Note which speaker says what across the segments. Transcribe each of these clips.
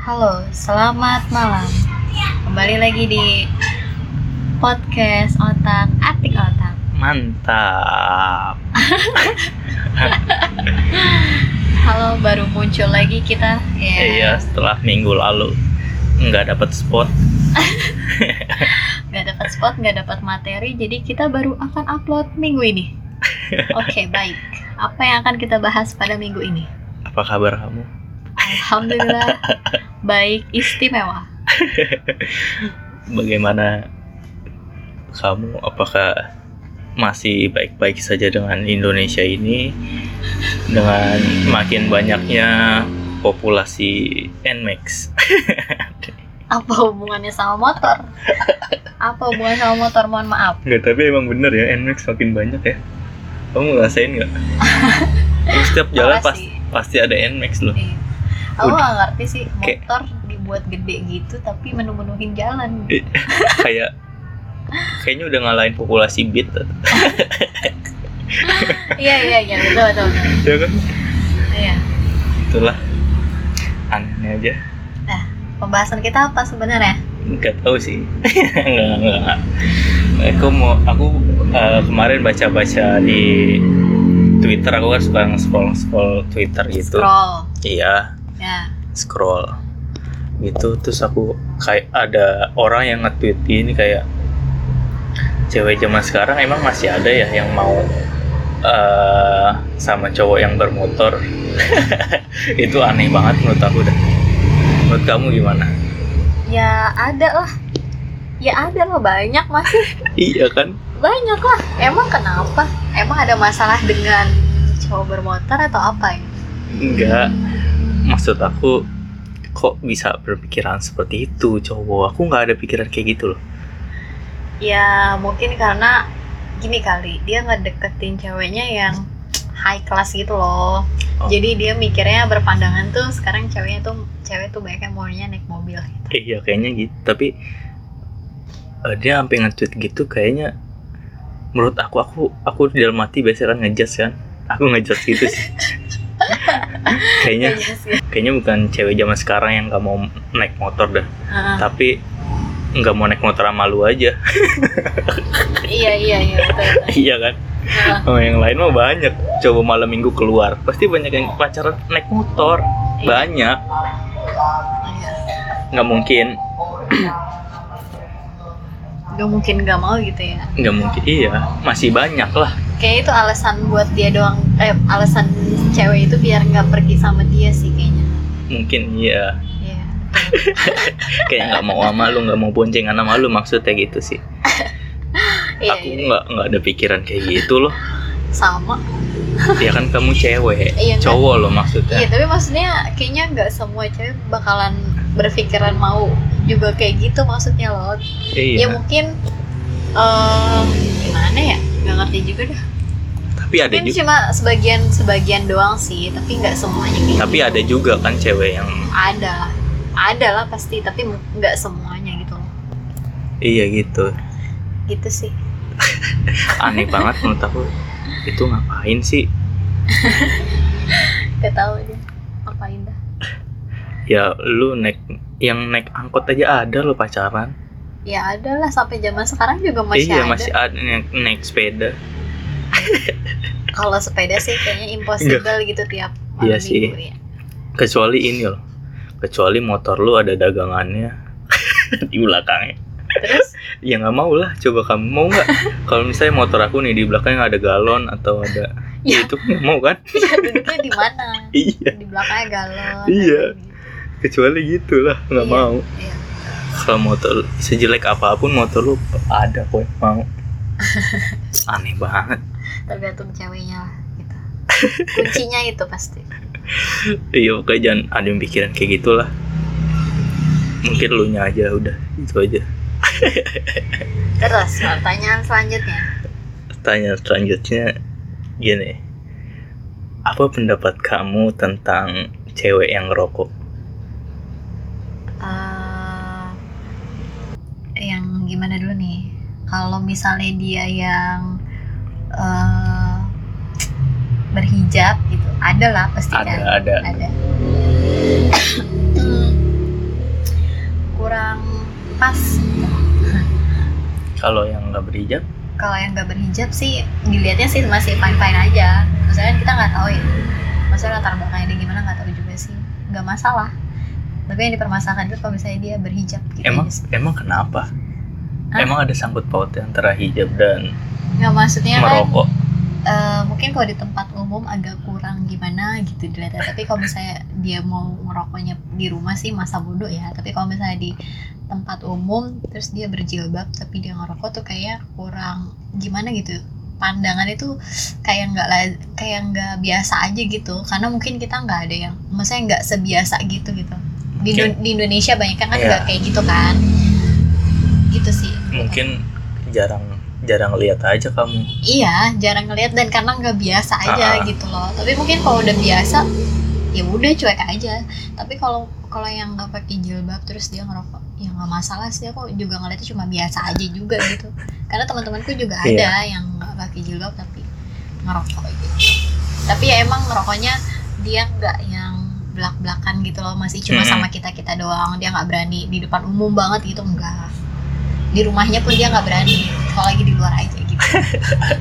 Speaker 1: Halo, selamat malam. Kembali lagi di podcast Otak Atik Otak.
Speaker 2: Mantap.
Speaker 1: Halo, baru muncul lagi kita. Ya.
Speaker 2: Iya, setelah minggu lalu nggak dapat spot.
Speaker 1: Nggak dapat spot, nggak dapat materi, jadi kita baru akan upload minggu ini. Oke, baik. Apa yang akan kita bahas pada minggu ini?
Speaker 2: Apa kabar kamu?
Speaker 1: Alhamdulillah, baik istimewa.
Speaker 2: Bagaimana kamu? Apakah masih baik-baik saja dengan Indonesia ini? Dengan makin banyaknya populasi Nmax.
Speaker 1: Apa hubungannya sama motor? Apa hubungannya sama motor? Mohon maaf.
Speaker 2: Nggak, tapi emang bener ya Nmax makin banyak ya. Kamu ngerasain nggak? Setiap jalan pas, pasti ada Nmax loh.
Speaker 1: Iya. Aku nggak ngerti sih
Speaker 2: Kayak-
Speaker 1: motor dibuat gede gitu tapi menu-menuhin jalan.
Speaker 2: Eh, kayak kayaknya udah ngalahin populasi beat
Speaker 1: iya iya iya betul betul. betul.
Speaker 2: ya kan
Speaker 1: Iya.
Speaker 2: itulah aneh aja
Speaker 1: Pembahasan kita apa sebenarnya?
Speaker 2: nggak tahu sih nggak nggak aku mau aku eh, kemarin baca baca di Twitter aku kan suka scroll scroll Twitter gitu
Speaker 1: Scroll.
Speaker 2: iya
Speaker 1: Ya.
Speaker 2: scroll gitu terus aku kayak ada orang yang nge-tweet ini kayak cewek zaman sekarang emang masih ada ya yang mau eh sama cowok yang bermotor itu aneh banget menurut aku dah menurut kamu gimana
Speaker 1: Ya ada lah. Ya ada lah banyak masih
Speaker 2: iya kan
Speaker 1: banyak lah. Emang kenapa? Emang ada masalah dengan cowok bermotor atau apa ya?
Speaker 2: enggak maksud aku kok bisa berpikiran seperti itu cowok aku nggak ada pikiran kayak gitu loh
Speaker 1: Ya mungkin karena gini kali dia ngedeketin ceweknya yang high class gitu loh.
Speaker 2: Oh.
Speaker 1: Jadi dia mikirnya berpandangan tuh sekarang ceweknya tuh cewek tuh banyak yang maunya naik mobil gitu.
Speaker 2: Iya kayaknya gitu tapi eh, dia sampai nge-tweet gitu kayaknya menurut aku aku aku di dalam hati biasa kan ngejudge kan aku ngejudge gitu sih kayaknya
Speaker 1: Iya
Speaker 2: kayaknya bukan cewek zaman sekarang yang nggak mau naik motor dah
Speaker 1: Heeh.
Speaker 2: tapi nggak mau naik motor sama lu aja
Speaker 1: iya iya iya betul. betul.
Speaker 2: iya kan
Speaker 1: Heeh.
Speaker 2: sama yang lain mah banyak coba malam minggu keluar pasti banyak yang pacaran naik motor banyak
Speaker 1: Iya.
Speaker 2: nggak mungkin
Speaker 1: Gak mungkin gak mau gitu ya.
Speaker 2: nggak mungkin iya masih banyak lah
Speaker 1: Kayaknya itu alasan buat dia doang. Eh alasan cewek itu biar nggak pergi sama dia sih kayaknya.
Speaker 2: mungkin iya
Speaker 1: Iya.
Speaker 2: kayak nggak mau sama lu nggak mau boncengan sama lu maksudnya gitu sih
Speaker 1: Iya,
Speaker 2: aku
Speaker 1: iya.
Speaker 2: nggak nggak ada pikiran kayak gitu loh
Speaker 1: sama.
Speaker 2: ya kan kamu cewek
Speaker 1: Iya,
Speaker 2: cowok loh
Speaker 1: Iya,
Speaker 2: maksudnya
Speaker 1: tapi maksudnya kayaknya nggak semua cewek bakalan berpikiran mau juga kayak gitu maksudnya loh. Ya
Speaker 2: iya
Speaker 1: mungkin eh gimana ya? Gak ngerti juga dah.
Speaker 2: tapi ada
Speaker 1: Mungkin
Speaker 2: juga
Speaker 1: cuma sebagian sebagian doang sih, tapi nggak semuanya kayak
Speaker 2: tapi
Speaker 1: gitu.
Speaker 2: ada juga kan cewek yang
Speaker 1: ada. Ada lah pasti tapi nggak semuanya gitu loh.
Speaker 2: Iya gitu.
Speaker 1: Gitu sih.
Speaker 2: Aneh banget menurut aku. Itu ngapain sih?
Speaker 1: Gak tahu aja. Ngapain dah?
Speaker 2: Ya lu naik yang naik angkot aja ada lo pacaran.
Speaker 1: Ya ada lah sampai zaman sekarang juga masih
Speaker 2: iya
Speaker 1: ada.
Speaker 2: masih ada yang naik sepeda.
Speaker 1: Kalau sepeda sih kayaknya impossible gitu tiap malam
Speaker 2: Iya sih.
Speaker 1: minggu ya.
Speaker 2: Kecuali ini loh. Kecuali motor lu ada dagangannya. Di belakangnya.
Speaker 1: Terus?
Speaker 2: Ya nggak mau lah. Coba kamu mau nggak? Kalau misalnya motor aku nih di belakangnya ada galon atau ada
Speaker 1: Ya.
Speaker 2: ya itu nggak mau kan?
Speaker 1: Ya duduknya di mana?
Speaker 2: Iya.
Speaker 1: Di belakangnya galon
Speaker 2: Iya.
Speaker 1: gitu.
Speaker 2: Kecuali gitulah nggak
Speaker 1: Iya.
Speaker 2: mau.
Speaker 1: Iya.
Speaker 2: kalau motor sejelek apa pun motor lu ada kok yang mau. Aneh banget.
Speaker 1: Tergantung ceweknya lah gitu. Kuncinya itu pasti.
Speaker 2: Iya pokoknya jangan ada yang pikiran kayak gitulah. Mungkin lu nya aja udah itu aja.
Speaker 1: Terus pertanyaan selanjutnya?
Speaker 2: Tanya selanjutnya gini. Apa pendapat kamu tentang cewek yang ngerokok
Speaker 1: gimana dulu nih? Kalau misalnya dia yang uh, berhijab gitu ada lah pasti
Speaker 2: ada
Speaker 1: kan?
Speaker 2: ada
Speaker 1: ada. Kurang pas.
Speaker 2: Kalau yang nggak berhijab?
Speaker 1: Kalau yang nggak berhijab sih dilihatnya sih masih fine fine aja. Misalnya kita nggak tahu ya. Maksudnya latar belakangnya dia gimana nggak tahu juga sih. Nggak masalah. Tapi yang dipermasalahkan itu kalau misalnya dia berhijab gitu
Speaker 2: emang
Speaker 1: ya.
Speaker 2: emang kenapa?
Speaker 1: Hah?
Speaker 2: emang ada sangkut pautnya antara hijab dan
Speaker 1: nggak maksudnya kan
Speaker 2: merokok?
Speaker 1: eh, mungkin kalau di tempat umum agak kurang gimana gitu dilihatnya. Tapi kalau misalnya dia mau merokoknya di rumah sih masa bodoh ya. Tapi kalau misalnya di tempat umum terus dia berjilbab tapi dia ngerokok tuh kayak kurang gimana gitu. Pandangan itu kayak nggak kayak nggak biasa aja gitu. Karena mungkin kita nggak ada yang maksudnya nggak sebiasa gitu gitu. Di,
Speaker 2: Mungkin-
Speaker 1: di Indonesia banyak kan
Speaker 2: Iya.
Speaker 1: nggak kayak gitu kan
Speaker 2: mungkin jarang jarang lihat aja kamu
Speaker 1: Iya, jarang ngeliat dan karena nggak biasa aja gitu loh. Tapi mungkin kalau udah biasa, ya udah cuek aja. Tapi kalau kalau yang nggak pakai jilbab terus dia ngerokok, ya nggak masalah sih. Aku juga ngeliatnya cuma biasa aja juga gitu. Karena teman-temanku juga
Speaker 2: Iya.
Speaker 1: ada yang nggak pakai jilbab tapi ngerokok gitu. Tapi ya emang ngerokoknya dia nggak yang belak-belakan gitu loh, masih cuma
Speaker 2: Mm-mm.
Speaker 1: sama kita kita doang. Dia nggak berani di depan umum banget gitu enggak. Di rumahnya pun dia nggak berani. Kalau lagi di luar aja gitu.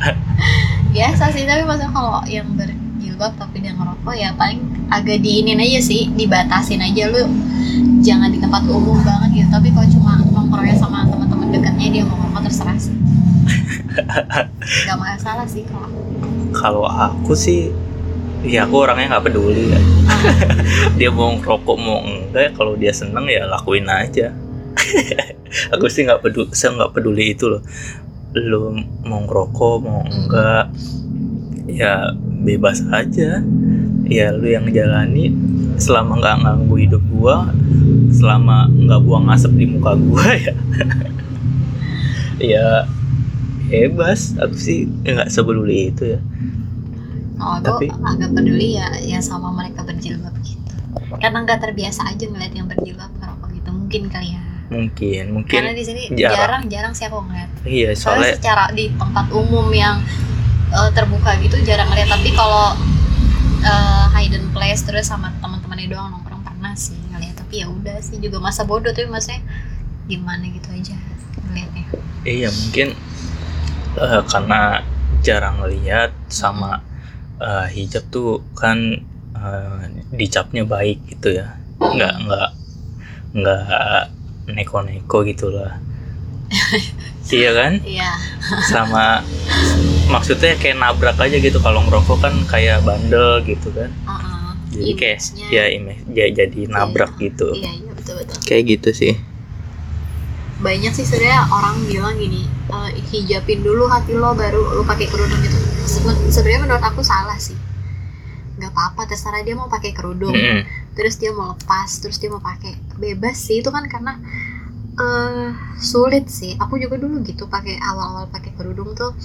Speaker 1: Biasa sih tapi maksudnya kalau yang berjilbab tapi dia ngerokok ya paling agak diinin aja sih dibatasin aja. Lu jangan di tempat umum banget gitu. Tapi kalau cuma nongkrongnya sama teman-teman dekatnya dia mau ngerokok terserah sih. Nggak masalah sih kalau aku.
Speaker 2: kalau aku sih ya aku orangnya nggak peduli ya. Dia mau ngerokok mau enggak kalau dia seneng ya lakuin aja aku sih nggak peduli saya nggak peduli itu loh. Lu mau ngerokok mau enggak ya bebas aja. Ya lu yang jalani selama nggak ganggu hidup gua selama nggak buang asap di muka gua ya. Ya bebas. Aku sih nggak sebelum itu ya.
Speaker 1: Oh,
Speaker 2: Tapi-
Speaker 1: agak peduli ya ya sama mereka berjilbab gitu. Karena nggak terbiasa aja ngeliat yang berjilbab ngerokok gitu mungkin kali ya
Speaker 2: mungkin mungkin
Speaker 1: karena di sini
Speaker 2: jarang.
Speaker 1: jarang jarang sih aku ngeliat.
Speaker 2: Iya
Speaker 1: soalnya
Speaker 2: soalnya
Speaker 1: secara di tempat umum yang eh, terbuka gitu jarang ngeliat. Tapi kalau eh, hidden place terus sama teman-temannya doang nongkrong pernah sih ngeliat. Tapi ya udah sih juga masa bodoh. Tapi maksudnya gimana gitu aja ngeliatnya.
Speaker 2: Iya mungkin eh, karena jarang lihat sama eh, hijab tuh kan eh, dicapnya baik gitu ya. Nggak nggak nggak neko-neko gitu lah iya kan?
Speaker 1: Iya.
Speaker 2: Sama maksudnya kayak nabrak aja gitu. Kalau ngerokok kan kayak bandel gitu kan.
Speaker 1: Uh-uh.
Speaker 2: jadi kayak ya image ja- jadi nabrak gitu.
Speaker 1: Iya iya betul betul.
Speaker 2: Kayak gitu sih.
Speaker 1: Banyak sih sebenarnya orang bilang gini eh, hijabin dulu hati lo baru lo pakai kerudung gitu Seben- sebenarnya menurut aku salah sih nggak apa-apa terserah dia mau pakai kerudung.
Speaker 2: Mm-mm.
Speaker 1: terus dia mau lepas terus dia mau pakai. Bebas sih itu kan karena eh sulit sih. Aku juga dulu gitu pakai awal-awal pakai kerudung tuh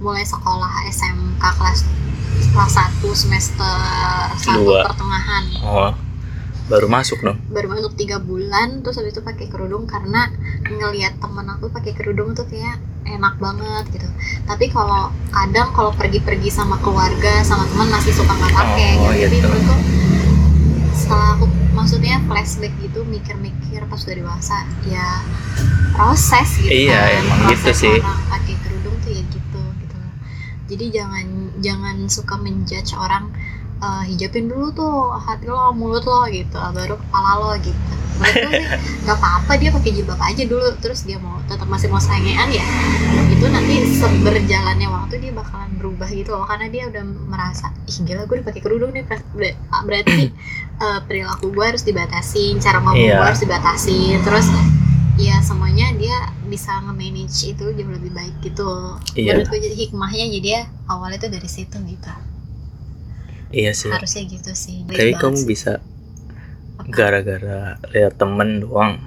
Speaker 1: mulai sekolah SMK kelas kelas 1 semester satu pertengahan.
Speaker 2: Oh baru masuk dong
Speaker 1: baru masuk tiga bulan terus habis itu pakai kerudung karena ngelihat temen aku pakai kerudung tuh kayak enak banget gitu tapi kalau kadang kalau pergi-pergi sama keluarga sama teman masih suka nggak pakai
Speaker 2: Oh,
Speaker 1: gitu. tapi
Speaker 2: gitu.
Speaker 1: menurutku setelah aku maksudnya flashback gitu mikir-mikir pas udah dewasa ya proses gitu
Speaker 2: Iya,
Speaker 1: kan
Speaker 2: emang
Speaker 1: proses
Speaker 2: gitu sih.
Speaker 1: orang pakai kerudung tuh ya gitu gitu jadi jangan jangan suka menjudge orang eh, hijabin dulu tuh hati lo mulut lo gitu. Baru kepala lo gitu. Nggak apa-apa dia pakai jilbab aja dulu. Terus dia mau tetap masih mau sangean ya itu nanti berjalannya waktu dia bakalan berubah gitu loh karena dia udah merasa ih gila gue udah pakai kerudung nih ber- berarti eh, perilaku gue harus dibatasin cara ngomong
Speaker 2: Iya.
Speaker 1: gue harus dibatasin. Terus ya semuanya dia bisa nge-manage itu jauh lebih baik gitu.
Speaker 2: Iya.
Speaker 1: menurutku jadi hikmahnya jadi ya awalnya tuh dari situ gitu
Speaker 2: iya sih.
Speaker 1: Harusnya gitu sih Baik
Speaker 2: tapi kamu
Speaker 1: sih.
Speaker 2: bisa gara-gara lihat temen doang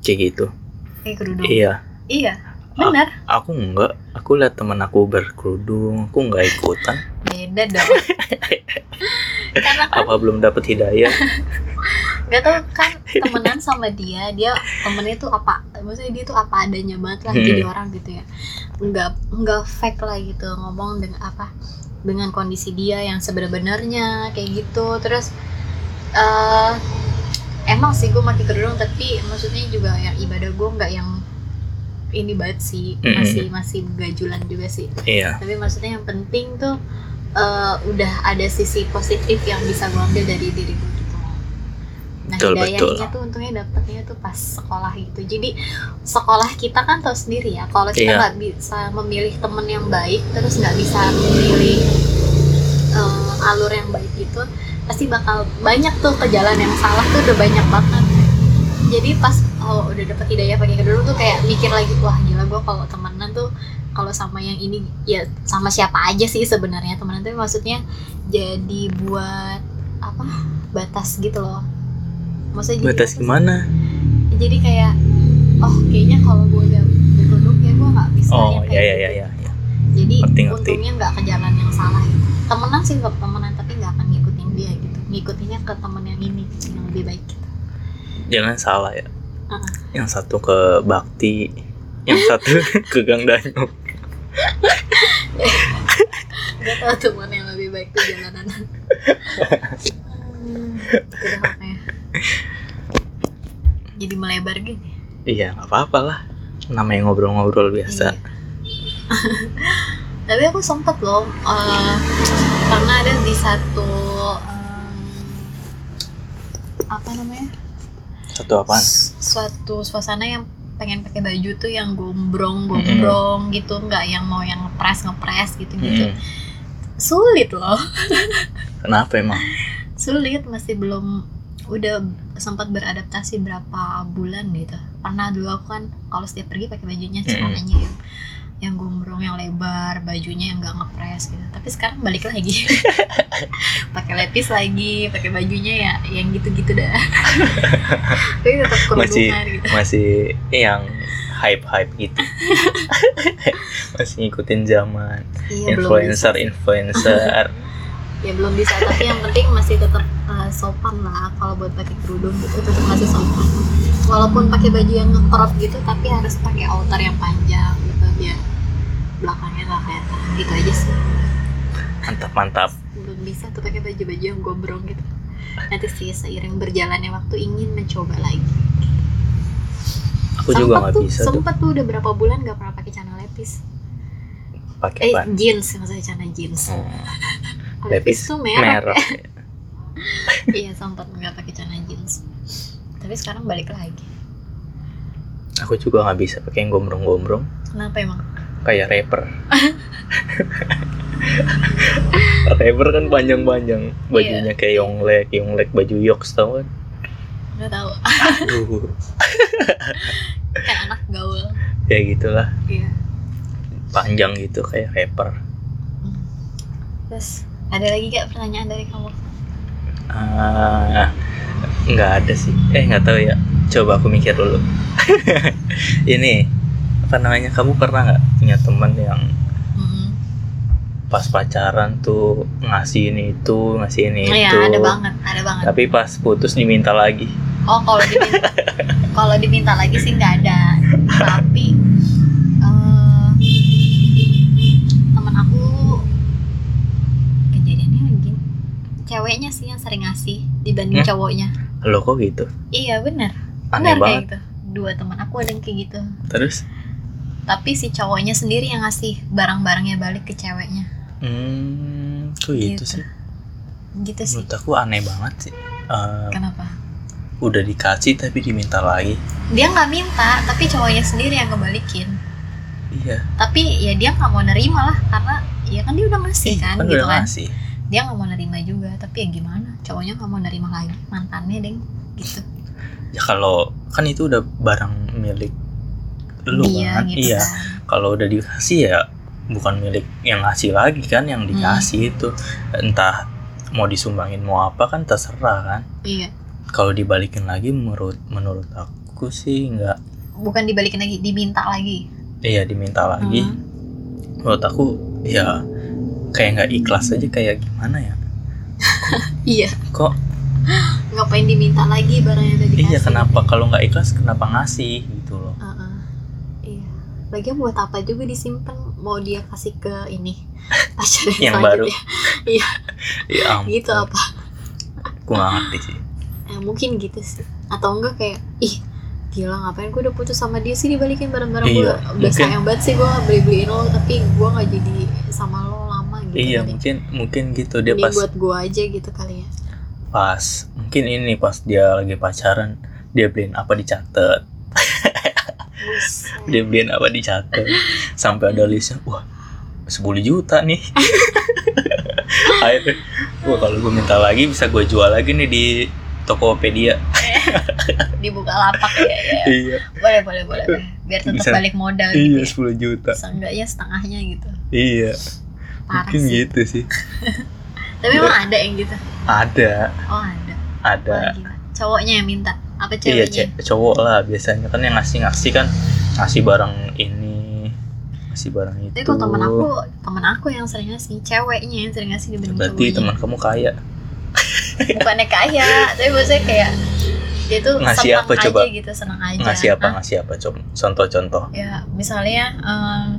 Speaker 2: kayak gitu.
Speaker 1: Pakai kerudung
Speaker 2: iya.
Speaker 1: Iya benar.
Speaker 2: Aku enggak. Aku lihat temen aku berkerudung aku nggak ikutan.
Speaker 1: Beda dong. Karena kan
Speaker 2: apa belum dapat hidayah?
Speaker 1: Gak tau kan temenan sama dia dia temennya tuh apa maksudnya dia tuh apa adanya banget lah
Speaker 2: Hmm.
Speaker 1: jadi orang gitu ya. Nggak nggak fake lah gitu ngomong dengan apa dengan kondisi dia yang sebenarnya kayak gitu. Terus eh emang sih gue pakai kerudung tapi maksudnya juga yang ibadah gue nggak yang ini banget sih. Masih masih gajulan juga sih.
Speaker 2: Iya.
Speaker 1: Tapi maksudnya yang penting tuh eh, udah ada sisi positif yang bisa gue ambil dari diri gue nah
Speaker 2: Betul,
Speaker 1: hidayahnya
Speaker 2: betul.
Speaker 1: tuh untungnya dapetnya tuh pas sekolah gitu jadi sekolah kita kan tahu sendiri ya kalau kita
Speaker 2: Iya.
Speaker 1: nggak bisa memilih temen yang baik terus nggak bisa memilih eh, alur yang baik gitu pasti bakal banyak tuh ke jalan yang salah tuh udah banyak banget jadi pas oh, udah dapet hidayah pakai kedua tuh kayak mikir lagi wah gila gue kalau temenan tuh kalau sama yang ini ya sama siapa aja sih sebenarnya temenan tuh maksudnya jadi buat apa batas gitu loh maksudnya jadi
Speaker 2: batas gimana
Speaker 1: jadi kayak oh kayaknya kalau gue udah berkedok ya gue nggak bisa
Speaker 2: oh iya
Speaker 1: kayak
Speaker 2: iya
Speaker 1: gitu.
Speaker 2: iya iya iya.
Speaker 1: jadi
Speaker 2: Ngerti, ngerti.
Speaker 1: untungnya nggak ke jalan yang salah gitu temenan sih nggak temenan tapi nggak akan ngikutin dia gitu ngikutinnya ke temen yang ini yang lebih baik gitu
Speaker 2: jangan salah ya
Speaker 1: Heeh.
Speaker 2: yang satu ke bakti yang satu ke gang danau
Speaker 1: Gak tau teman yang lebih baik tuh jalanan Hmm, Jadi melebar gini?
Speaker 2: Iya nggak apa-apa lah. Namanya ngobrol-ngobrol biasa.
Speaker 1: Iya. Tapi aku sempet loh eh, Karena ada di satu em, Apa namanya?
Speaker 2: Satu apaan?
Speaker 1: S- Suatu suasana yang pengen pakai baju tuh yang gombrong gombrong gitu nggak yang mau yang ngepres ngepres gitu gitu
Speaker 2: Mm-mm.
Speaker 1: sulit loh.
Speaker 2: Kenapa emang?
Speaker 1: Sulit masih belum udah sempat beradaptasi berapa bulan gitu. Pernah dulu aku kan kalau setiap pergi pakai bajunya celananya yang yang gombrong yang lebar bajunya yang nggak ngepres gitu. Tapi sekarang balik lagi. Pakai lepis lagi pakai bajunya ya yang gitu-gitu dah. Tapi tetap
Speaker 2: Masih-
Speaker 1: gitu.
Speaker 2: masih yang hype hype gitu. Masih ngikutin zaman
Speaker 1: iya
Speaker 2: influencer influencer
Speaker 1: ya belum bisa tapi yang penting masih tetap uh, sopan lah kalau buat pakai kerudung gitu tetap masih sopan. Walaupun pakai baju yang crop gitu tapi harus pakai outer yang panjang gitu biar belakangnya nggak kelihatan. Gitu aja sih.
Speaker 2: Mantap mantap.
Speaker 1: Belum bisa tuh pakai baju-baju yang gombrong gitu. Nanti sih seiring berjalannya waktu ingin mencoba lagi.
Speaker 2: Aku juga nggak
Speaker 1: tuh
Speaker 2: bisa tuh.
Speaker 1: sempet tuh udah berapa bulan nggak pernah pakai celana lepis.
Speaker 2: Pakai
Speaker 1: eh jeans maksudnya celana jeans.
Speaker 2: Hmm,
Speaker 1: lepis tuh merah.
Speaker 2: merah.
Speaker 1: Iya sempat nggak pakai celana jeans. Tapi sekarang balik lagi.
Speaker 2: Aku juga nggak bisa pakai yang gombrong-gombrong.
Speaker 1: Kenapa emang?
Speaker 2: Kayak rapper. Rapper kan panjang-panjang. Bajunya kayak Yonglek Yonglek baju Yoks tau kan?
Speaker 1: Nggak tahu.
Speaker 2: Aduh,
Speaker 1: kan anak gaul.
Speaker 2: Ya gitulah.
Speaker 1: Iya.
Speaker 2: Panjang gitu kayak rapper.
Speaker 1: Terus ada lagi gak pertanyaan dari kamu?
Speaker 2: Ah, nggak ada sih. Eh nggak tahu ya. Coba aku mikir dulu. Ini apa namanya? Kamu pernah nggak punya teman yang
Speaker 1: Mhm.
Speaker 2: pas pacaran tuh ngasih ini itu ngasih ini
Speaker 1: Oh iya
Speaker 2: itu.
Speaker 1: ada banget ada banget.
Speaker 2: Tapi pas putus diminta lagi.
Speaker 1: Oh kalau diminta kalau diminta lagi sih nggak ada. Tapi ceweknya sih yang sering ngasih dibanding
Speaker 2: Hmm?
Speaker 1: cowoknya.
Speaker 2: Lo kok gitu?
Speaker 1: Iya benar benar kayak
Speaker 2: banget.
Speaker 1: gitu. Dua teman aku ada yang kayak gitu.
Speaker 2: Terus?
Speaker 1: Tapi si cowoknya sendiri yang ngasih barang-barangnya balik ke ceweknya.
Speaker 2: Hmm kok gitu,
Speaker 1: Gitu.
Speaker 2: sih?
Speaker 1: Gitu sih.
Speaker 2: Menurut aku aneh banget sih. Eh,
Speaker 1: kenapa?
Speaker 2: udah dikasih tapi diminta lagi.
Speaker 1: Dia nggak minta tapi cowoknya sendiri yang ngebalikin.
Speaker 2: Iya.
Speaker 1: Tapi ya dia nggak mau nerima lah karena ya kan dia udah ngasih
Speaker 2: Ih,
Speaker 1: kan,
Speaker 2: kan
Speaker 1: gitu
Speaker 2: udah
Speaker 1: kan.
Speaker 2: ngasih
Speaker 1: dia nggak mau nerima juga tapi ya gimana? Cowoknya nggak mau nerima lagi mantannya deng gitu.
Speaker 2: Ya kalau kan itu udah barang milik lu
Speaker 1: dia
Speaker 2: kan?
Speaker 1: gitu
Speaker 2: iya.
Speaker 1: kan.
Speaker 2: Kalau udah dikasih ya bukan milik yang ngasih lagi kan yang
Speaker 1: Hmm.
Speaker 2: dikasih itu. Entah mau disumbangin mau apa kan terserah kan.
Speaker 1: Iya.
Speaker 2: Kalau dibalikin lagi menurut menurut aku sih nggak.
Speaker 1: Bukan dibalikin lagi diminta lagi.
Speaker 2: Iya diminta lagi.
Speaker 1: Hmm.
Speaker 2: menurut aku ya kayak nggak ikhlas aja kayak gimana ya?
Speaker 1: Iya.
Speaker 2: Kok?
Speaker 1: Ngapain diminta lagi barangnya udah dikasih?
Speaker 2: iya kenapa kalau nggak ikhlas kenapa ngasih gitu loh.
Speaker 1: Heeh. iya. Lagian buat apa juga disimpan? Mau dia kasih ke ini pacar
Speaker 2: Yang baru.
Speaker 1: Iya,
Speaker 2: ya ampun.
Speaker 1: Gitu apa?
Speaker 2: Aku nggak ngerti sih.
Speaker 1: Eh, mungkin gitu sih. Atau enggak kayak ih gila ngapain gue udah putus sama dia sih dibalikin barang-barang gue
Speaker 2: Iya,
Speaker 1: udah
Speaker 2: mungkin-
Speaker 1: sayang banget sih gue beli beliin lo tapi gue nggak jadi sama lo lama gitu
Speaker 2: iya
Speaker 1: kali.
Speaker 2: mungkin mungkin gitu dia
Speaker 1: Mending
Speaker 2: pas
Speaker 1: buat gue aja gitu kali ya.
Speaker 2: Pas mungkin ini pas dia lagi pacaran dia beliin apa dicatat dia beliin apa dicatat sampai ada listnya wah 10 juta nih. Akhirnya wah kalau gue minta lagi bisa gue jual lagi nih di Tokopedia.
Speaker 1: Dibuka lapak ya, ya.
Speaker 2: iya.
Speaker 1: Boleh boleh boleh biar tetap
Speaker 2: Bisa-
Speaker 1: balik modal
Speaker 2: iya
Speaker 1: gitu
Speaker 2: 10 juta.
Speaker 1: Ya. seenggaknya setengahnya gitu.
Speaker 2: Iya
Speaker 1: parah
Speaker 2: mungkin
Speaker 1: sih.
Speaker 2: gitu sih.
Speaker 1: Tapi emang ada yang gitu?
Speaker 2: Ada.
Speaker 1: Oh ada.
Speaker 2: Ada.
Speaker 1: Gila. cowoknya yang minta? Apa
Speaker 2: iya
Speaker 1: ceweknya?
Speaker 2: ce- cowok lah biasanya kan yang ngasih ngasih kan. Ngasih barang ini ngasih barang itu.
Speaker 1: tapi kalau temen aku temen aku yang sering ngasih ceweknya yang sering ngasih dibanding
Speaker 2: berarti teman kamu kaya.
Speaker 1: Bukannya kaya tapi maksudnya kayak dia tuh
Speaker 2: Ngasih apa
Speaker 1: aja
Speaker 2: coba?
Speaker 1: gitu senang aja.
Speaker 2: Ngasih apa
Speaker 1: Hah?
Speaker 2: ngasih apa? Coba contoh-contoh.
Speaker 1: Ya misalnya em,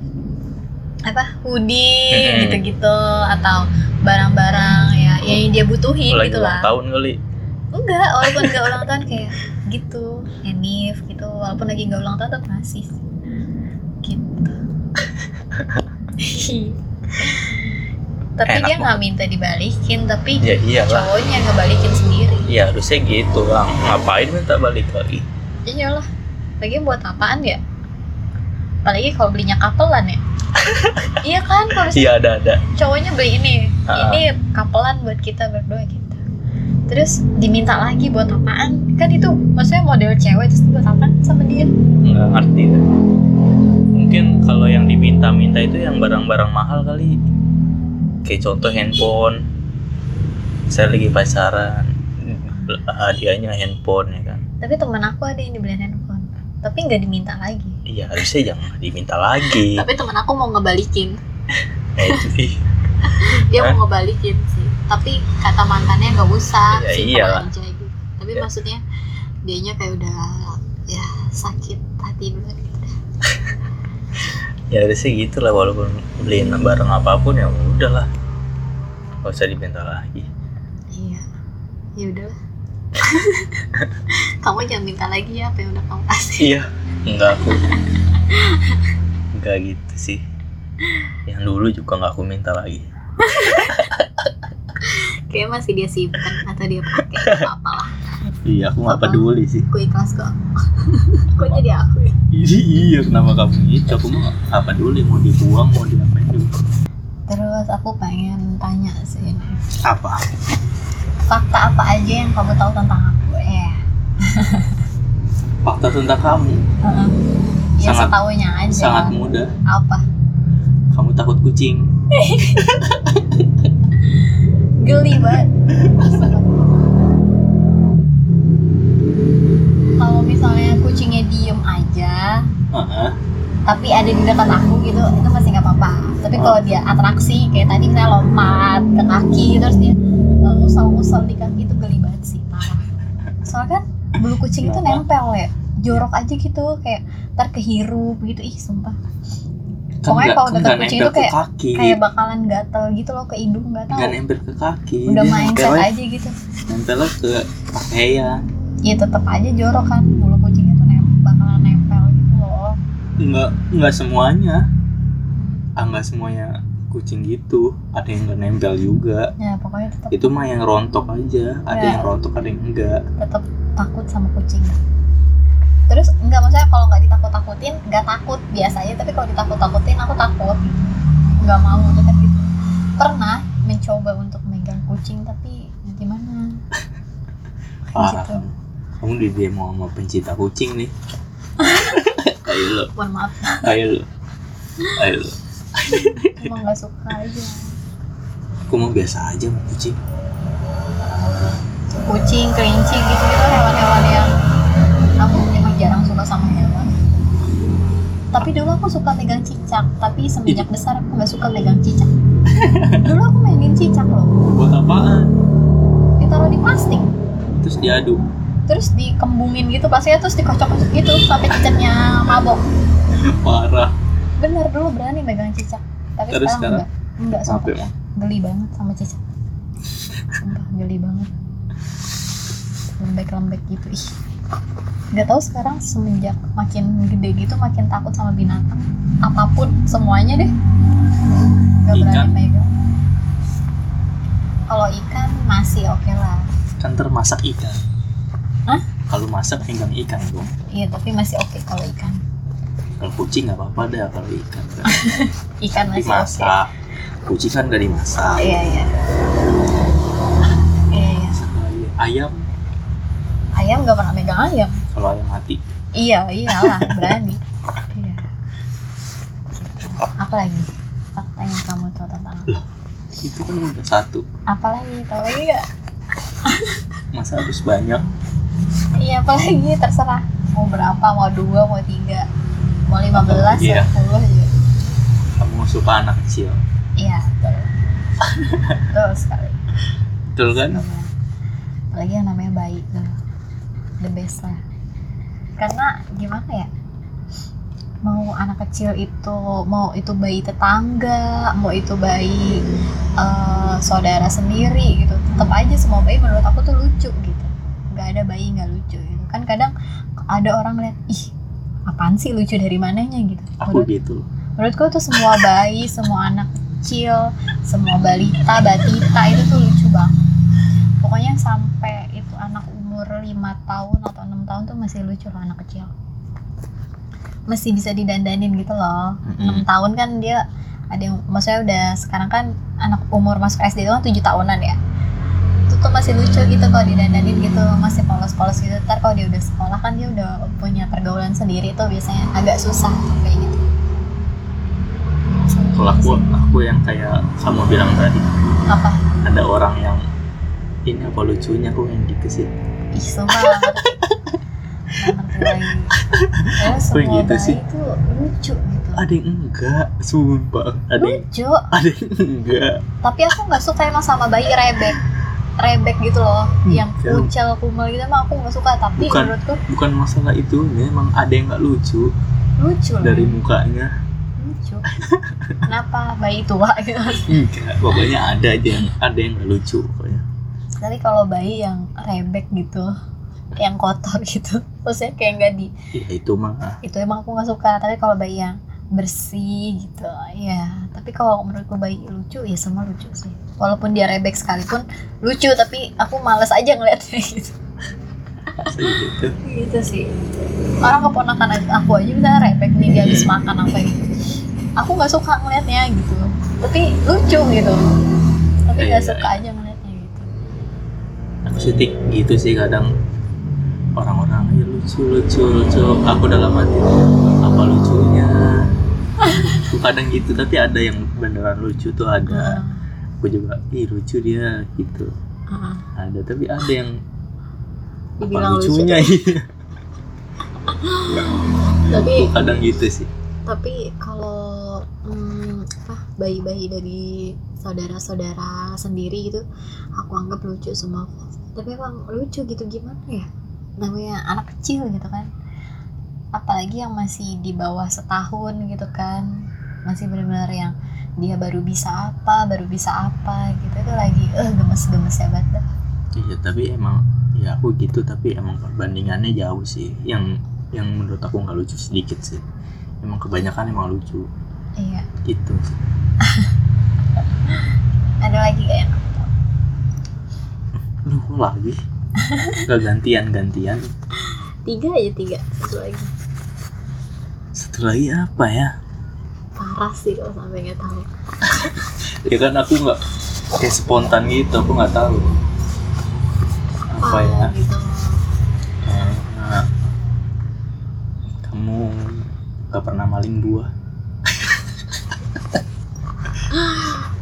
Speaker 1: apa? Hoodie gitu-gitu atau barang-barang ya yang dia butuhin
Speaker 2: lagi
Speaker 1: gitu
Speaker 2: ulang
Speaker 1: lah
Speaker 2: tahun kali.
Speaker 1: Enggak walaupun enggak ulang tahun kayak gitu Enif gitu. Walaupun lagi enggak ulang tahun tetap ngasih gitu. Tapi
Speaker 2: Enak
Speaker 1: dia nggak minta dibalikin tapi
Speaker 2: ya iyalah.
Speaker 1: cowoknya ngebalikin sendiri.
Speaker 2: Ya harusnya gitu lah ngapain minta balik lagi?
Speaker 1: Iyalah. Lagi buat apaan ya? Apalagi kalau belinya kapelan ya iya kan kalau
Speaker 2: iya ada ada.
Speaker 1: cowoknya beli ini.
Speaker 2: Ah.
Speaker 1: ini kapelan buat kita berdua gitu. Terus diminta lagi buat apaan? Kan itu maksudnya model cewek terus buat apaan sama dia?
Speaker 2: Nggak ngerti dah. mungkin kalau yang diminta-minta itu yang barang-barang mahal kali. Kayak contoh handphone. Saya lagi pacaran. Hadiahnya handphone ya kan?
Speaker 1: Tapi teman aku ada yang dibeliin handphone. Tapi nggak diminta lagi
Speaker 2: iya harusnya jangan diminta lagi.
Speaker 1: Tapi teman aku mau ngebalikin.
Speaker 2: Nah, itu sih.
Speaker 1: Dia
Speaker 2: Hah?
Speaker 1: mau ngebalikin sih. Tapi kata mantannya nggak usah
Speaker 2: Ya
Speaker 1: simpan
Speaker 2: iyalah.
Speaker 1: aja gitu. Tapi
Speaker 2: Ya.
Speaker 1: maksudnya dianya kayak udah ya sakit hati dulu gitu.
Speaker 2: Ya harusnya gitu lah walaupun beliin barang apa pun ya udahlah. Gak usah diminta lagi.
Speaker 1: Iya. Ya udahlah kamu jangan minta lagi ya apa yang udah kamu kasih.
Speaker 2: Iya. Enggak. Aku enggak gitu sih. Yang dulu juga nggak aku minta lagi.
Speaker 1: Kayaknya masih dia simpen atau dia pakai apa lah.
Speaker 2: iya aku nggak
Speaker 1: Apa?
Speaker 2: peduli sih.
Speaker 1: Aku ikhlas kok. kok jadi aku ya?
Speaker 2: iya kenapa kamu gitu aku mah nggak peduli mau dibuang mau diapain juga.
Speaker 1: Terus aku pengen tanya sih
Speaker 2: apa
Speaker 1: Fakta apa aja yang kamu tahu tentang aku? Eh.
Speaker 2: fakta tentang kamu
Speaker 1: heeh. Ya
Speaker 2: Sangat-
Speaker 1: setahunya aja.
Speaker 2: sangat mudah
Speaker 1: Apa?
Speaker 2: kamu takut kucing
Speaker 1: Geli banget. Kalau misalnya kucingnya diem aja,
Speaker 2: Heeh.
Speaker 1: tapi ada di dekat aku gitu itu masih nggak apa-apa tapi kalau dia atraksi kayak tadi misalnya lompat ke kaki terus dia uh, ngusal-ngusal di kaki itu geli banget sih parah. Soalnya kan bulu kucing itu nempel ya jorok aja gitu kayak ntar kehirup gitu. Ih sumpah.
Speaker 2: Kan
Speaker 1: Pokoknya kalau
Speaker 2: kan nggak
Speaker 1: kucing
Speaker 2: nempel
Speaker 1: itu kayak-
Speaker 2: kaki.
Speaker 1: kayak bakalan gatel gitu loh ke hidung nggak tahu.
Speaker 2: nggak nempel ke kaki.
Speaker 1: Udah mindset
Speaker 2: nempelnya-
Speaker 1: aja gitu.
Speaker 2: Nempelnya ke pakaian.
Speaker 1: Ya tetap aja jorok kan bulu kucing itu nempel bakalan nempel gitu loh.
Speaker 2: Nggak nggak semuanya. Ah nggak semuanya kucing gitu. Ada yang nggak nempel juga.
Speaker 1: Ya pokoknya tetap
Speaker 2: itu mah yang rontok aja. Ada
Speaker 1: Ya.
Speaker 2: yang rontok ada yang enggak.
Speaker 1: Tetap takut sama kucing. Terus enggak maksudnya kalau nggak ditakut-takutin nggak takut biasanya. Tapi kalau ditakut-takutin aku takut. Nggak mau deket gitu. Pernah mencoba untuk megang kucing tapi gimana?
Speaker 2: Parah.
Speaker 1: Gitu.
Speaker 2: Kamu kamu di demo sama pencinta kucing nih. Ayo lo
Speaker 1: mohon maaf.
Speaker 2: Ayo lo ayo lo
Speaker 1: emang nggak suka aja.
Speaker 2: Aku mau biasa aja sama kucing?
Speaker 1: Kucing kelinci gitu gitu hewan-hewan yang aku emang jarang suka sama hewan. Tapi dulu aku suka megang cicak tapi semenjak besar aku nggak suka megang cicak. Dulu aku mainin cicak loh.
Speaker 2: Buat apaan?
Speaker 1: Ditaruh di plastik.
Speaker 2: Terus diadu
Speaker 1: terus dikembungin gitu pastinya terus dikocok-kocok gitu sampai cicaknya mabok.
Speaker 2: Parah
Speaker 1: bener dulu berani megang cicak. Tapi
Speaker 2: Terus
Speaker 1: sekarang,
Speaker 2: sekarang?
Speaker 1: enggak. Enggak
Speaker 2: sampai mau
Speaker 1: geli banget sama cicak. Sumpah geli banget. Lembek-lembek gitu ih. Nggak tahu sekarang semenjak makin gede gitu makin takut sama binatang apa pun semuanya deh. Nggak berani
Speaker 2: Ikan?
Speaker 1: megang. Kalau ikan masih oke lah.
Speaker 2: Kan termasak ikan.
Speaker 1: Hah?
Speaker 2: kalau masak pegang ikan dong
Speaker 1: iya tapi masih oke kalau ikan
Speaker 2: kalau kucing nggak apa-apa dah kalau ikan. Kan
Speaker 1: ikan masih
Speaker 2: dimasak. kucing kan nggak dimasak.
Speaker 1: Iya iya. Iya iya.
Speaker 2: ayam.
Speaker 1: Ayam nggak pernah megang ayam.
Speaker 2: Kalau ayam mati.
Speaker 1: Iya iyalah berani. Iya. Apa lagi? Fakta yang kamu tahu tentang aku?
Speaker 2: itu kan udah satu
Speaker 1: apa lagi? Tahu lagi nggak?
Speaker 2: Masa harus banyak?
Speaker 1: Iya apa lagi? Terserah. Mau berapa mau dua mau tiga mau lima belas
Speaker 2: Iya.
Speaker 1: sepuluh juga.
Speaker 2: Kamu suka anak kecil.
Speaker 1: Iya betul. Betul sekali.
Speaker 2: Betul kan?
Speaker 1: Iya. apalagi yang namanya bayi tuh. The best lah. Karena gimana ya? Mau anak kecil itu mau itu bayi tetangga mau itu bayi eh, saudara sendiri gitu tetap aja semua bayi menurut aku tuh lucu gitu. Nggak ada bayi nggak lucu gitu. Kan kadang ada orang lihat ih apaan sih lucu dari mananya gitu?
Speaker 2: Aku
Speaker 1: Menurut-
Speaker 2: gitu.
Speaker 1: menurutku tuh semua bayi semua anak kecil semua balita batita itu tuh lucu banget. Pokoknya sampai itu anak umur lima tahun atau enam tahun tuh masih lucu loh anak kecil. Masih bisa didandanin gitu loh. Enam
Speaker 2: Mm-mm.
Speaker 1: tahun kan dia ada yang maksudnya udah sekarang kan anak umur masuk SD itu kan tujuh tahunan ya itu tuh masih lucu gitu kalau didandanin gitu masih polos-polos gitu. Ntar kalau dia udah sekolah kan dia udah punya pergaulan sendiri tuh biasanya agak susah kayak gitu.
Speaker 2: Kalau aku aku yang kayak kamu bilang tadi
Speaker 1: apa?
Speaker 2: ada orang yang ini apa lucunya kok yang gitu sih
Speaker 1: ih sumpah ya, semua
Speaker 2: gitu sih?
Speaker 1: itu lucu gitu.
Speaker 2: Ada yang enggak sumpah. Ada yang
Speaker 1: lucu?
Speaker 2: ada yang enggak.
Speaker 1: Tapi aku nggak suka emang sama bayi rebek rebek gitu loh
Speaker 2: Hmm,
Speaker 1: yang
Speaker 2: ya.
Speaker 1: kucel kumel gitu emang aku nggak suka tapi
Speaker 2: Bukan.
Speaker 1: menurutku
Speaker 2: bukan masalah itu memang ada yang nggak lucu.
Speaker 1: Lucu loh
Speaker 2: dari mukanya.
Speaker 1: Lucu. Kenapa bayi tua gitu?
Speaker 2: Enggak pokoknya ada aja yang ada yang nggak lucu pokoknya.
Speaker 1: Tapi kalau bayi yang rebek gitu yang kotor gitu maksudnya kayak nggak di
Speaker 2: ya itu mah.
Speaker 1: Itu emang aku nggak suka tapi kalau bayi yang bersih gitu ya tapi kalau menurutku bayi lucu ya semua lucu sih walaupun dia rebek sekalipun lucu tapi aku males aja ngeliatnya gitu.
Speaker 2: Gitu
Speaker 1: gitu sih. Orang keponakan aku aja bisa rebek nih dia habis makan apa gitu aku nggak suka ngeliatnya gitu. Tapi lucu gitu. Tapi
Speaker 2: Iya,
Speaker 1: nggak
Speaker 2: iya,
Speaker 1: suka aja ngeliatnya gitu.
Speaker 2: Aku sih tik- gitu sih kadang. Orang-orang ya lucu lucu lucu. Aku dalam hati apa lucunya? Aku kadang gitu tapi ada yang beneran lucu tuh ada aku juga ih lucu dia gitu.
Speaker 1: Heeh.
Speaker 2: ada tapi ada yang apa
Speaker 1: dibilang lucu
Speaker 2: lucunya iya
Speaker 1: tapi
Speaker 2: kadang gitu sih.
Speaker 1: tapi kalau hmm, apa bayi-bayi dari saudara-saudara sendiri gitu aku anggap lucu semua tapi emang lucu gitu gimana ya? Namanya anak kecil gitu kan. Apalagi yang masih di bawah setahun gitu kan. Masih benar-benar yang dia baru bisa apa baru bisa apa gitu. Itu lagi eh gemes-gemes ya banget dah.
Speaker 2: iya tapi emang ya aku gitu tapi emang perbandingannya jauh sih. Yang yang menurut aku nggak lucu sedikit sih. Emang kebanyakan emang lucu.
Speaker 1: Iya.
Speaker 2: Gitu
Speaker 1: ada lagi gak yang
Speaker 2: kok lagi? Gak gantian gantian.
Speaker 1: Tiga aja tiga. Satu lagi.
Speaker 2: Satu lagi apa ya
Speaker 1: parah sih kalau sampai nggak tahu.
Speaker 2: Ya kan aku nggak kayak spontan gitu aku nggak tahu. Apa ya?
Speaker 1: gitu.
Speaker 2: Kamu nggak pernah maling buah.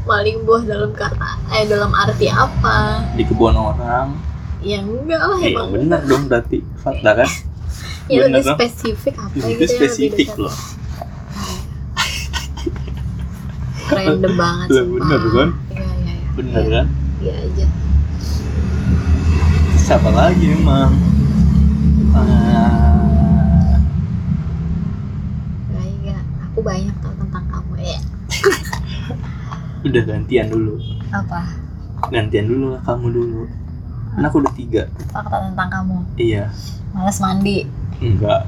Speaker 1: Maling buah dalam kata eh dalam arti apa?
Speaker 2: Di kebun orang.
Speaker 1: Ya enggak lah
Speaker 2: iya
Speaker 1: emang
Speaker 2: bener dong berarti fakta kan?
Speaker 1: Ya
Speaker 2: bener
Speaker 1: lebih
Speaker 2: dong.
Speaker 1: spesifik apa
Speaker 2: itu
Speaker 1: gitu ya lebih
Speaker 2: spesifik loh
Speaker 1: random banget
Speaker 2: Lah,
Speaker 1: sumpah.
Speaker 2: bener kan?
Speaker 1: iya iya iya.
Speaker 2: Bener
Speaker 1: Iya,
Speaker 2: kan?
Speaker 1: Iya aja
Speaker 2: siapa lagi emang? Ah,
Speaker 1: enggak. aku banyak tahu tentang kamu ya.
Speaker 2: Udah gantian dulu.
Speaker 1: Apa?
Speaker 2: Gantian dulu lah kamu dulu. Kan aku udah tiga.
Speaker 1: Fakta tentang kamu.
Speaker 2: Iya.
Speaker 1: Males mandi.
Speaker 2: enggak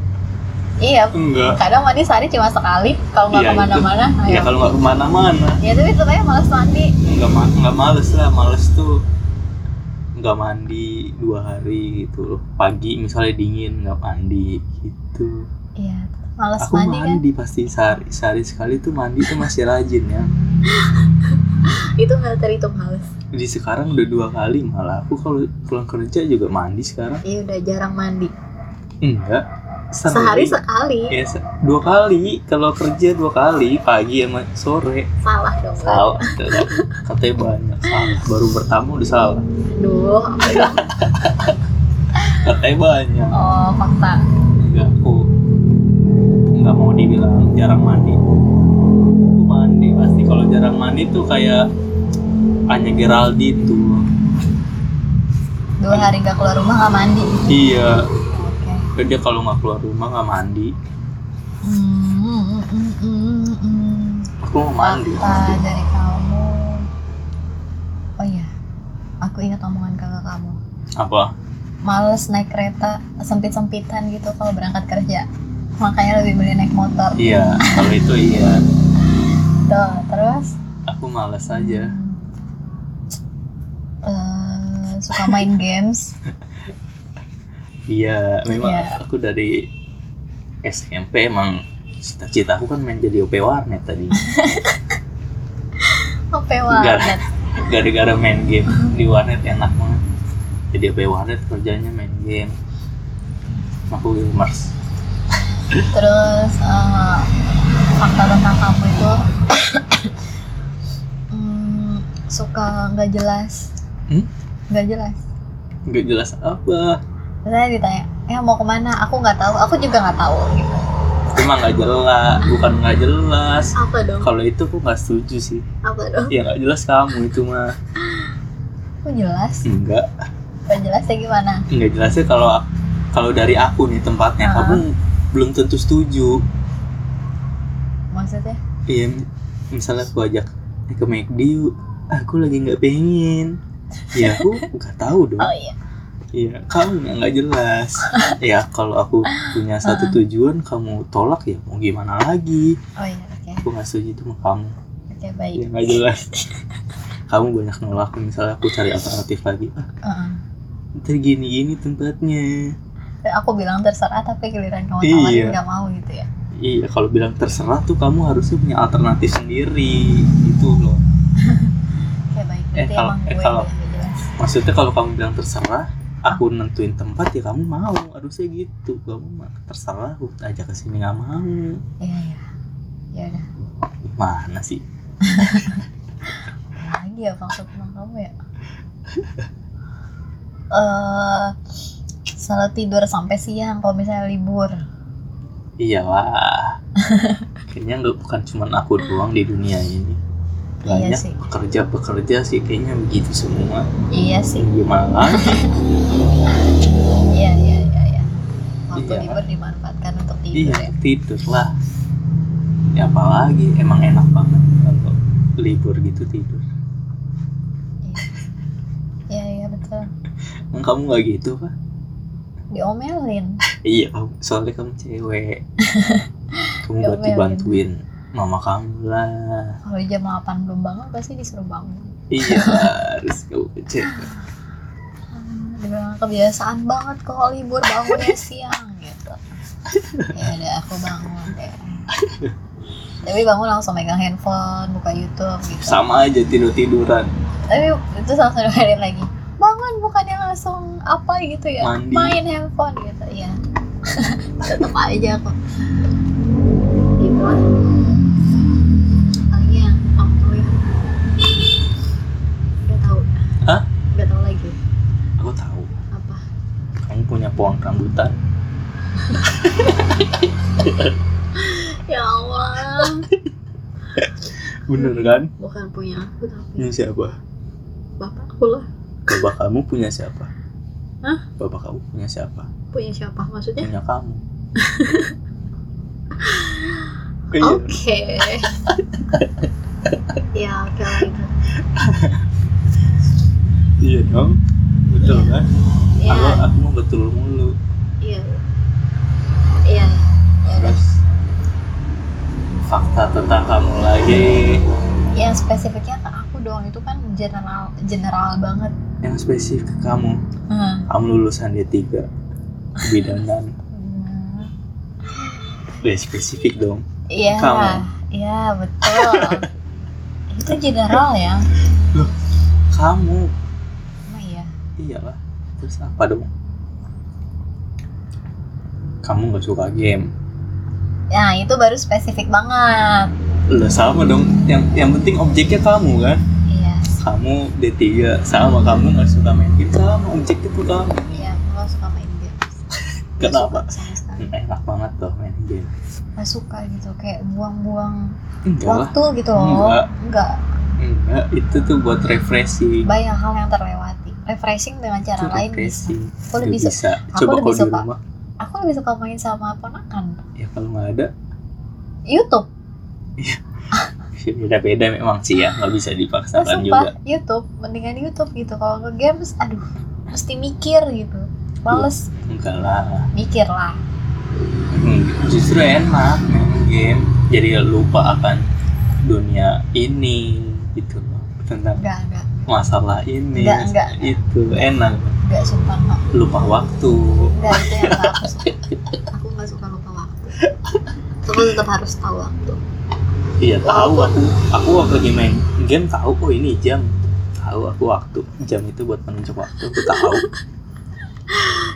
Speaker 1: Iya,
Speaker 2: enggak
Speaker 1: kadang mandi sehari cuma sekali kalau nggak
Speaker 2: Iya, ke
Speaker 1: mana-mana.
Speaker 2: ya
Speaker 1: ayo.
Speaker 2: kalau nggak ke mana-mana
Speaker 1: Ya tapi tetapnya males mandi.
Speaker 2: nggak ma- nggak males lah males tuh nggak mandi dua hari gitu loh pagi misalnya dingin nggak mandi gitu
Speaker 1: Iya, males
Speaker 2: aku
Speaker 1: mandi,
Speaker 2: mandi,
Speaker 1: kan.
Speaker 2: pasti sehari sehari sekali tuh mandi tuh masih rajin ya
Speaker 1: Itu nggak terhitung males.
Speaker 2: di sekarang udah dua kali malah aku kalau pulang kerja juga mandi sekarang
Speaker 1: Iya udah jarang mandi.
Speaker 2: enggak
Speaker 1: Sehari sekali.
Speaker 2: ya se- dua kali kalau kerja dua kali pagi sama sore
Speaker 1: Salah dong.
Speaker 2: salah katanya banyak salah baru pertama udah salah
Speaker 1: apa dong?
Speaker 2: katanya banyak
Speaker 1: Oh, fakta.
Speaker 2: enggak aku nggak mau dibilang jarang mandi aku mandi pasti kalau jarang mandi tuh kayak Anya Geraldine tuh
Speaker 1: Dua hari nggak keluar rumah nggak mandi.
Speaker 2: iya
Speaker 1: Oke.
Speaker 2: dia kalau nggak keluar rumah nggak mandi
Speaker 1: Hmm, hmm, hmm, hmm, hmm.
Speaker 2: aku mau mandi
Speaker 1: Fakta dari kamu. Oh iya, aku ingat omongan kakak kamu.
Speaker 2: apa
Speaker 1: Males naik kereta sempit-sempitan gitu kalau berangkat kerja. Makanya lebih milih naik motor.
Speaker 2: iya kalau itu iya
Speaker 1: Tuh, terus
Speaker 2: aku malas aja
Speaker 1: eh, suka main games.
Speaker 2: iya memang
Speaker 1: Iya.
Speaker 2: aku dari SMP emang cita-cita aku kan main jadi OP warnet tadi
Speaker 1: Oke warnet.
Speaker 2: gara-gara main game di warnet enak banget jadi OP warnet kerjanya main game aku gamers
Speaker 1: Terus eh, fakta tentang kamu itu hmm, suka nggak jelas.
Speaker 2: Hmm?
Speaker 1: Nggak jelas.
Speaker 2: nggak jelas apa
Speaker 1: Saya ditanya, ya mau ke mana? Aku nggak tahu. Aku juga nggak tahu. Gitu.
Speaker 2: itu mah nggak jelas bukan nggak jelas
Speaker 1: Apa dong?
Speaker 2: kalau itu aku nggak setuju sih
Speaker 1: Apa dong?
Speaker 2: ya nggak jelas kamu itu mah
Speaker 1: Aku jelas.
Speaker 2: enggak
Speaker 1: Nggak jelasnya gimana?
Speaker 2: nggak jelasnya kalau kalau dari aku nih tempatnya
Speaker 1: Ah.
Speaker 2: kamu belum tentu setuju
Speaker 1: Maksudnya?
Speaker 2: iya misalnya aku ajak "Eh, ke McD yuk aku lagi nggak pengen ya aku nggak tahu dong
Speaker 1: Oh iya.
Speaker 2: Iya, kamu yang nggak jelas. ya kalau aku punya satu tujuan, kamu tolak ya mau gimana lagi?
Speaker 1: Oh iya. Oke.
Speaker 2: Aku nggak setuju itu sama kamu.
Speaker 1: Oke
Speaker 2: Ya
Speaker 1: baik.
Speaker 2: nggak jelas. kamu banyak nolak misalnya aku cari alternatif lagi. Ah,
Speaker 1: Heeh.
Speaker 2: ntar gini-gini tempatnya.
Speaker 1: Aku bilang terserah tapi giliran kamu
Speaker 2: Iya.
Speaker 1: tawarin nggak mau gitu ya.
Speaker 2: Iya, kalau bilang terserah tuh kamu harusnya punya alternatif sendiri gitu loh.
Speaker 1: Oke baik.
Speaker 2: Eh, kalau- eh, kalau-. Maksudnya kalau kamu bilang terserah, aku nentuin tempat ya kamu mau. Harusnya gitu. Kamu mah terserah, aku ajak ke sini nggak mau.
Speaker 1: Iya iya. Ya udah.
Speaker 2: Gimana sih?
Speaker 1: lagi ya maksud kamu ya eh selalu tidur sampai siang kalau misalnya libur
Speaker 2: Iyalah. kayaknya nggak bukan cuma aku doang di dunia ini.
Speaker 1: Iya
Speaker 2: Banyak
Speaker 1: sih.
Speaker 2: pekerja-pekerja sih kayaknya begitu semua.
Speaker 1: iya sih
Speaker 2: Gimana lagi?
Speaker 1: iya iya iya iya waktu
Speaker 2: Iya.
Speaker 1: libur dimanfaatkan untuk tidur
Speaker 2: iya,
Speaker 1: ya
Speaker 2: tidur lah. Ya apalagi emang enak banget kalau libur gitu tidur.
Speaker 1: iya iya betul
Speaker 2: Emang kamu nggak gitu pak?
Speaker 1: diomelin
Speaker 2: Iya, soalnya kamu cewek. kamu
Speaker 1: Nggak
Speaker 2: berarti
Speaker 1: melin.
Speaker 2: bantuin mama kamu lah.
Speaker 1: kalau jam 8 belum bangun pasti disuruh bangun.
Speaker 2: Iya, harus kamu.
Speaker 1: Hmm, dibilang kebiasaan banget kalau libur bangunnya siang gitu. Ya udah aku bangun deh. Tapi bangun langsung megang handphone buka YouTube gitu.
Speaker 2: Sama aja tidur-tiduran.
Speaker 1: tapi itu langsung dengerin lagi. Bangun bukannya langsung apa gitu ya?
Speaker 2: Mandi.
Speaker 1: main handphone gitu ya tetap aja aku gitu
Speaker 2: pohon rambutan.
Speaker 1: ya Allah
Speaker 2: Bener kan?
Speaker 1: bukan punya aku tapi
Speaker 2: Punya siapa?
Speaker 1: bapakku lah
Speaker 2: Bapak kamu punya siapa?
Speaker 1: Hah?
Speaker 2: Bapak kamu punya siapa?
Speaker 1: punya siapa maksudnya
Speaker 2: Punya kamu. Iya.
Speaker 1: oke ya oke lah itu
Speaker 2: Iya dong betul
Speaker 1: iya.
Speaker 2: kan? Kalau aku aku mau betul mulu.
Speaker 1: Iya.
Speaker 2: Iya. iya terus fakta tentang kamu lagi.
Speaker 1: Yang spesifiknya ke aku doang. Itu kan general general banget.
Speaker 2: Yang spesifik ke kamu?
Speaker 1: Hmm.
Speaker 2: kamu lulusan D3 dan?
Speaker 1: Hmm.
Speaker 2: Udah spesifik dong.
Speaker 1: Iya Iya betul. Itu general ya? Loh, Kamu
Speaker 2: iyalah terus apa dong kamu nggak suka game
Speaker 1: Nah itu baru spesifik banget.
Speaker 2: Udah sama dong yang yang penting objeknya kamu kan
Speaker 1: Iya,
Speaker 2: kamu D3 sama kamu nggak suka main game sama objeknya tuh kamu
Speaker 1: iya. Lo suka main game? Nggak
Speaker 2: Kenapa? Hmm, enak banget tuh main game
Speaker 1: Gak suka gitu, kayak buang-buang
Speaker 2: lah
Speaker 1: waktu gitu loh.
Speaker 2: Enggak.
Speaker 1: Enggak.
Speaker 2: enggak itu tuh buat refreshing
Speaker 1: Banyak hal yang terlewati. Refreshing dengan cara
Speaker 2: itu
Speaker 1: lain bisa.
Speaker 2: refreshing
Speaker 1: Aku lebih suka.
Speaker 2: bisa
Speaker 1: aku
Speaker 2: coba
Speaker 1: lebih suka.
Speaker 2: rumah
Speaker 1: Aku lebih suka main sama ponakan.
Speaker 2: ya kalau nggak ada
Speaker 1: YouTube.
Speaker 2: beda-beda memang sih ya nggak bisa
Speaker 1: Nah,
Speaker 2: dipaksakan
Speaker 1: sumpah,
Speaker 2: juga
Speaker 1: YouTube. Mendingan YouTube gitu. Kalau ke games, aduh, mesti mikir gitu. Males
Speaker 2: enggak lah
Speaker 1: mikir lah.
Speaker 2: Hmm, justru enak main game jadi lupa akan dunia ini gitu loh tentang
Speaker 1: Enggak, enggak.
Speaker 2: Masalah ini
Speaker 1: Enggak, enggak.
Speaker 2: itu enak
Speaker 1: Enggak enggak.
Speaker 2: lupa waktu
Speaker 1: Enggak itu yang enggak aku suka. Aku enggak suka lupa waktu. Aku tetap harus tahu waktu.
Speaker 2: iya tahu aku aku waktu lagi main game tahu oh ini jam tahu aku waktu jam itu buat menunjuk waktu aku tahu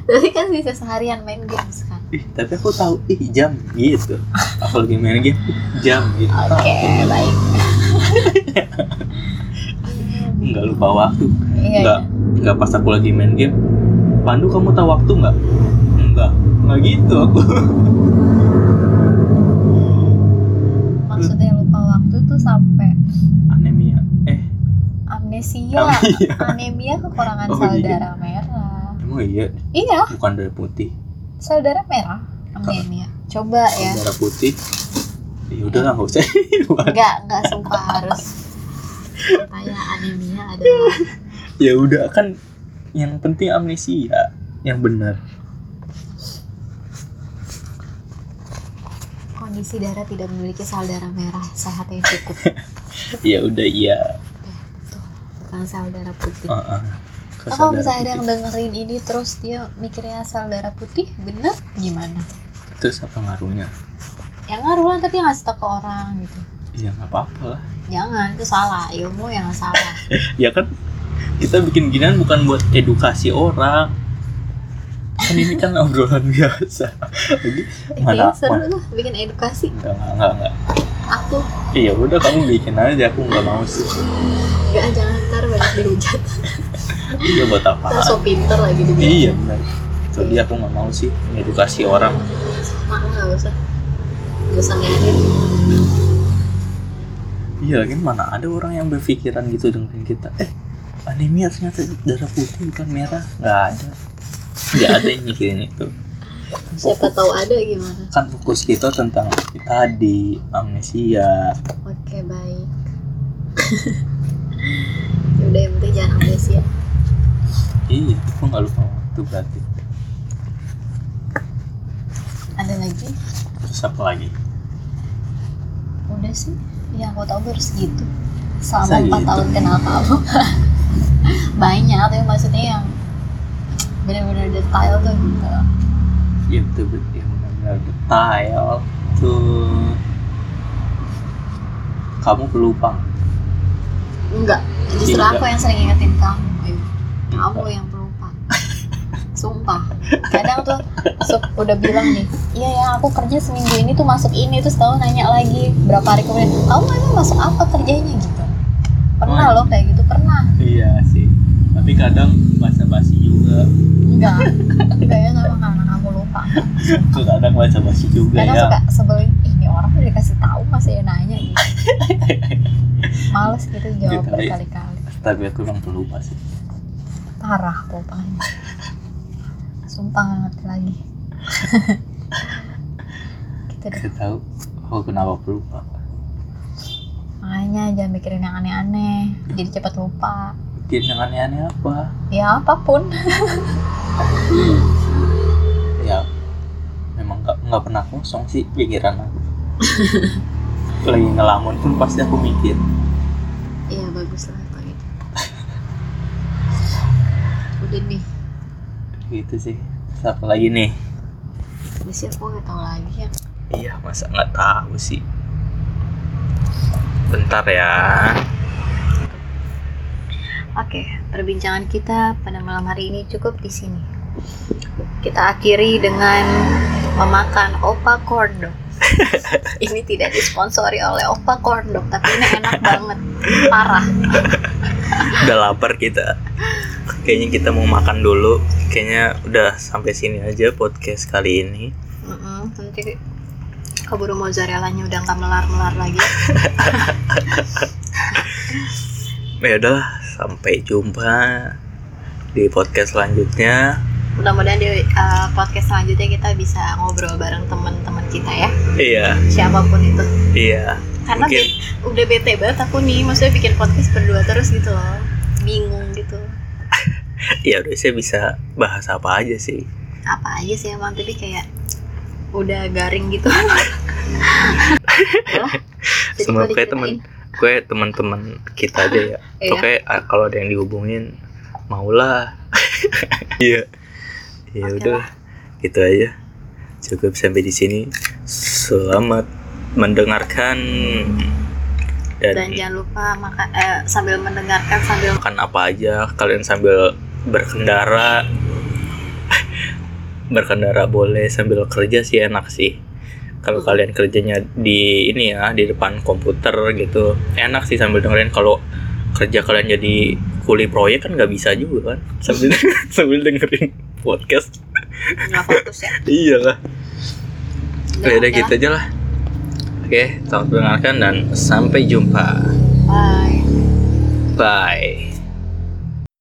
Speaker 1: Tapi kan bisa seharian main games kan.
Speaker 2: ih tapi aku tahu ih jam gitu aku lagi main game jam gitu
Speaker 1: Oke, baik.
Speaker 2: nggak lupa waktu
Speaker 1: Iya,
Speaker 2: nggak nggak pas aku lagi main game Pandu kamu tahu waktu nggak nggak nggak gitu aku
Speaker 1: Maksudnya lupa waktu tuh sampai
Speaker 2: anemia eh
Speaker 1: amnesia.
Speaker 2: Anemia.
Speaker 1: Anemia kekurangan
Speaker 2: Oh,
Speaker 1: sel
Speaker 2: iya.
Speaker 1: darah merah.
Speaker 2: emang iya
Speaker 1: Iya,
Speaker 2: bukan darah putih
Speaker 1: sel darah merah. Anemia. Coba ya.
Speaker 2: darah putih ya udah nggak usah
Speaker 1: Enggak, enggak sumpah harus. Kayak anemia adalah
Speaker 2: ya udah kan yang penting amnesia yang benar
Speaker 1: kondisi darah tidak memiliki sel darah merah sehat yang cukup.
Speaker 2: ya udah iya
Speaker 1: Tuh, bukan sel darah putih.
Speaker 2: Heeh.
Speaker 1: Nah, kalau
Speaker 2: Kesadaran
Speaker 1: misalnya ada yang dengerin ini terus dia mikirnya sel darah putih, bener gimana?
Speaker 2: terus apa ngaruhnya
Speaker 1: Yang ngaruh lah tapi ngasih tau ke orang gitu.
Speaker 2: Ya nggak apa-apa lah
Speaker 1: Jangan, itu salah. Ilmu yang salah.
Speaker 2: ya kan kita bikin ginian bukan buat edukasi orang kan ini kan obrolan biasa lagi Mana-
Speaker 1: seru lah bikin edukasi.
Speaker 2: enggak enggak enggak.
Speaker 1: Aku
Speaker 2: iya udah kamu bikin aja aku nggak mau sih
Speaker 1: enggak jangan ntar banyak dihujat.
Speaker 2: iya buat apa
Speaker 1: Ntar so pinter lagi dihujat.
Speaker 2: iya benar jadi aku nggak mau sih edukasi orang
Speaker 1: Mak nggak usah. Gak usah ngedit.
Speaker 2: Iya lagi mana ada orang yang berpikiran gitu dengan kita eh anemia ternyata darah putih bukan merah nggak ada nggak ada yang mikirin itu
Speaker 1: Siapa tahu ada gimana.
Speaker 2: kan fokus kita tentang tadi amnesia
Speaker 1: Oke, baik. Yaudah yang penting jangan amnesia.
Speaker 2: iya aku nggak lupa waktu berarti
Speaker 1: Ada lagi?
Speaker 2: terus apa lagi
Speaker 1: Udah sih. Ya aku tahu baru segitu.
Speaker 2: Masa
Speaker 1: Selama 4
Speaker 2: gitu?
Speaker 1: tahun kenal kamu. Banyak, tapi maksudnya yang benar-benar detail tuh gitu.
Speaker 2: itu yang benar detail tuh kamu pelupa
Speaker 1: Enggak, justru
Speaker 2: Tidak.
Speaker 1: aku yang sering ingetin kamu. Ayu. Kamu yang. Sumpah. Kadang tuh sup- udah bilang nih, iya ya aku kerja seminggu ini tuh masuk ini terus tahu nanya lagi berapa hari kemudian, kamu emang masuk apa kerjanya gitu? Pernah
Speaker 2: Oh,
Speaker 1: loh kayak gitu pernah.
Speaker 2: iya sih tapi kadang basa-basi juga
Speaker 1: Enggak, enggak ya sama karena kamu lupa.
Speaker 2: tuh kadang basa-basi juga
Speaker 1: Kadang
Speaker 2: ya
Speaker 1: suka sebelin, ini orang udah dikasih tahu masih nanya gitu. Males gitu jawab
Speaker 2: Gitu, iya.
Speaker 1: berkali-kali.
Speaker 2: tapi aku emang pelupa sih
Speaker 1: Parah pelupanya. Sumpah nggak ngerti lagi. gitu deh.
Speaker 2: Gak tahu aku kenapa pelupa
Speaker 1: Makanya jangan mikirin yang aneh-aneh. Jadi cepat lupa.
Speaker 2: bikin yang aneh-aneh apa
Speaker 1: Ya apa pun.
Speaker 2: ya memang nggak nggak pernah kosong sih pikiran aku
Speaker 3: lagi ngelamun pun pasti aku mikir
Speaker 1: iya bagus lah kalau gitu udah nih
Speaker 3: gitu sih. Apa lagi nih?
Speaker 1: Di sini aku nggak tahu lagi ya.
Speaker 2: Iya masa nggak tahu sih? Bentar ya.
Speaker 1: Oke, perbincangan kita pada malam hari ini cukup di sini. Kita akhiri dengan memakan opa corn dog. ini tidak disponsori oleh opa corn dog, tapi ini enak banget, parah.
Speaker 2: udah lapar kita. Kayaknya kita mau makan dulu kayaknya udah sampai sini aja podcast kali ini
Speaker 1: Mm-mm, nanti keburu mozzarellanya udah nggak melar-melar lagi.
Speaker 2: ya udah sampai jumpa di podcast selanjutnya
Speaker 1: Mudah-mudahan di uh, podcast selanjutnya kita bisa ngobrol bareng teman-teman kita ya,
Speaker 2: iya
Speaker 1: siapa pun itu.
Speaker 2: iya
Speaker 1: Karena
Speaker 2: Mungkin-
Speaker 1: be- udah bete banget aku nih, maksudnya bikin podcast berdua terus gitu loh, bingung gitu.
Speaker 2: ya udah saya bisa bahas apa aja sih.
Speaker 1: Apa aja sih emang tapi kayak udah garing gitu.
Speaker 2: Semua kayak temen
Speaker 1: diceritain,
Speaker 2: gue teman-teman kita aja ya.
Speaker 1: Iya.
Speaker 2: oke ah, kalau ada yang dihubungin maulah. Iya. Ya udah gitu aja. Cukup sampai di sini. Selamat mendengarkan. Dan,
Speaker 1: dan jangan lupa maka eh, sambil mendengarkan sambil
Speaker 2: makan apa aja. Kalian sambil berkendara. Berkendara boleh sambil kerja sih enak sih. Kalau kalian kerjanya di ini ya di depan komputer gitu enak sih sambil dengerin. Kalau kerja kalian jadi kuli proyek kan nggak bisa juga kan sambil sambil dengerin podcast.
Speaker 1: Nggak fokus ya?
Speaker 2: Iyalah. Ya udah gitu aja lah. Oke selamat mendengarkan dan sampai jumpa.
Speaker 1: Bye.
Speaker 2: Bye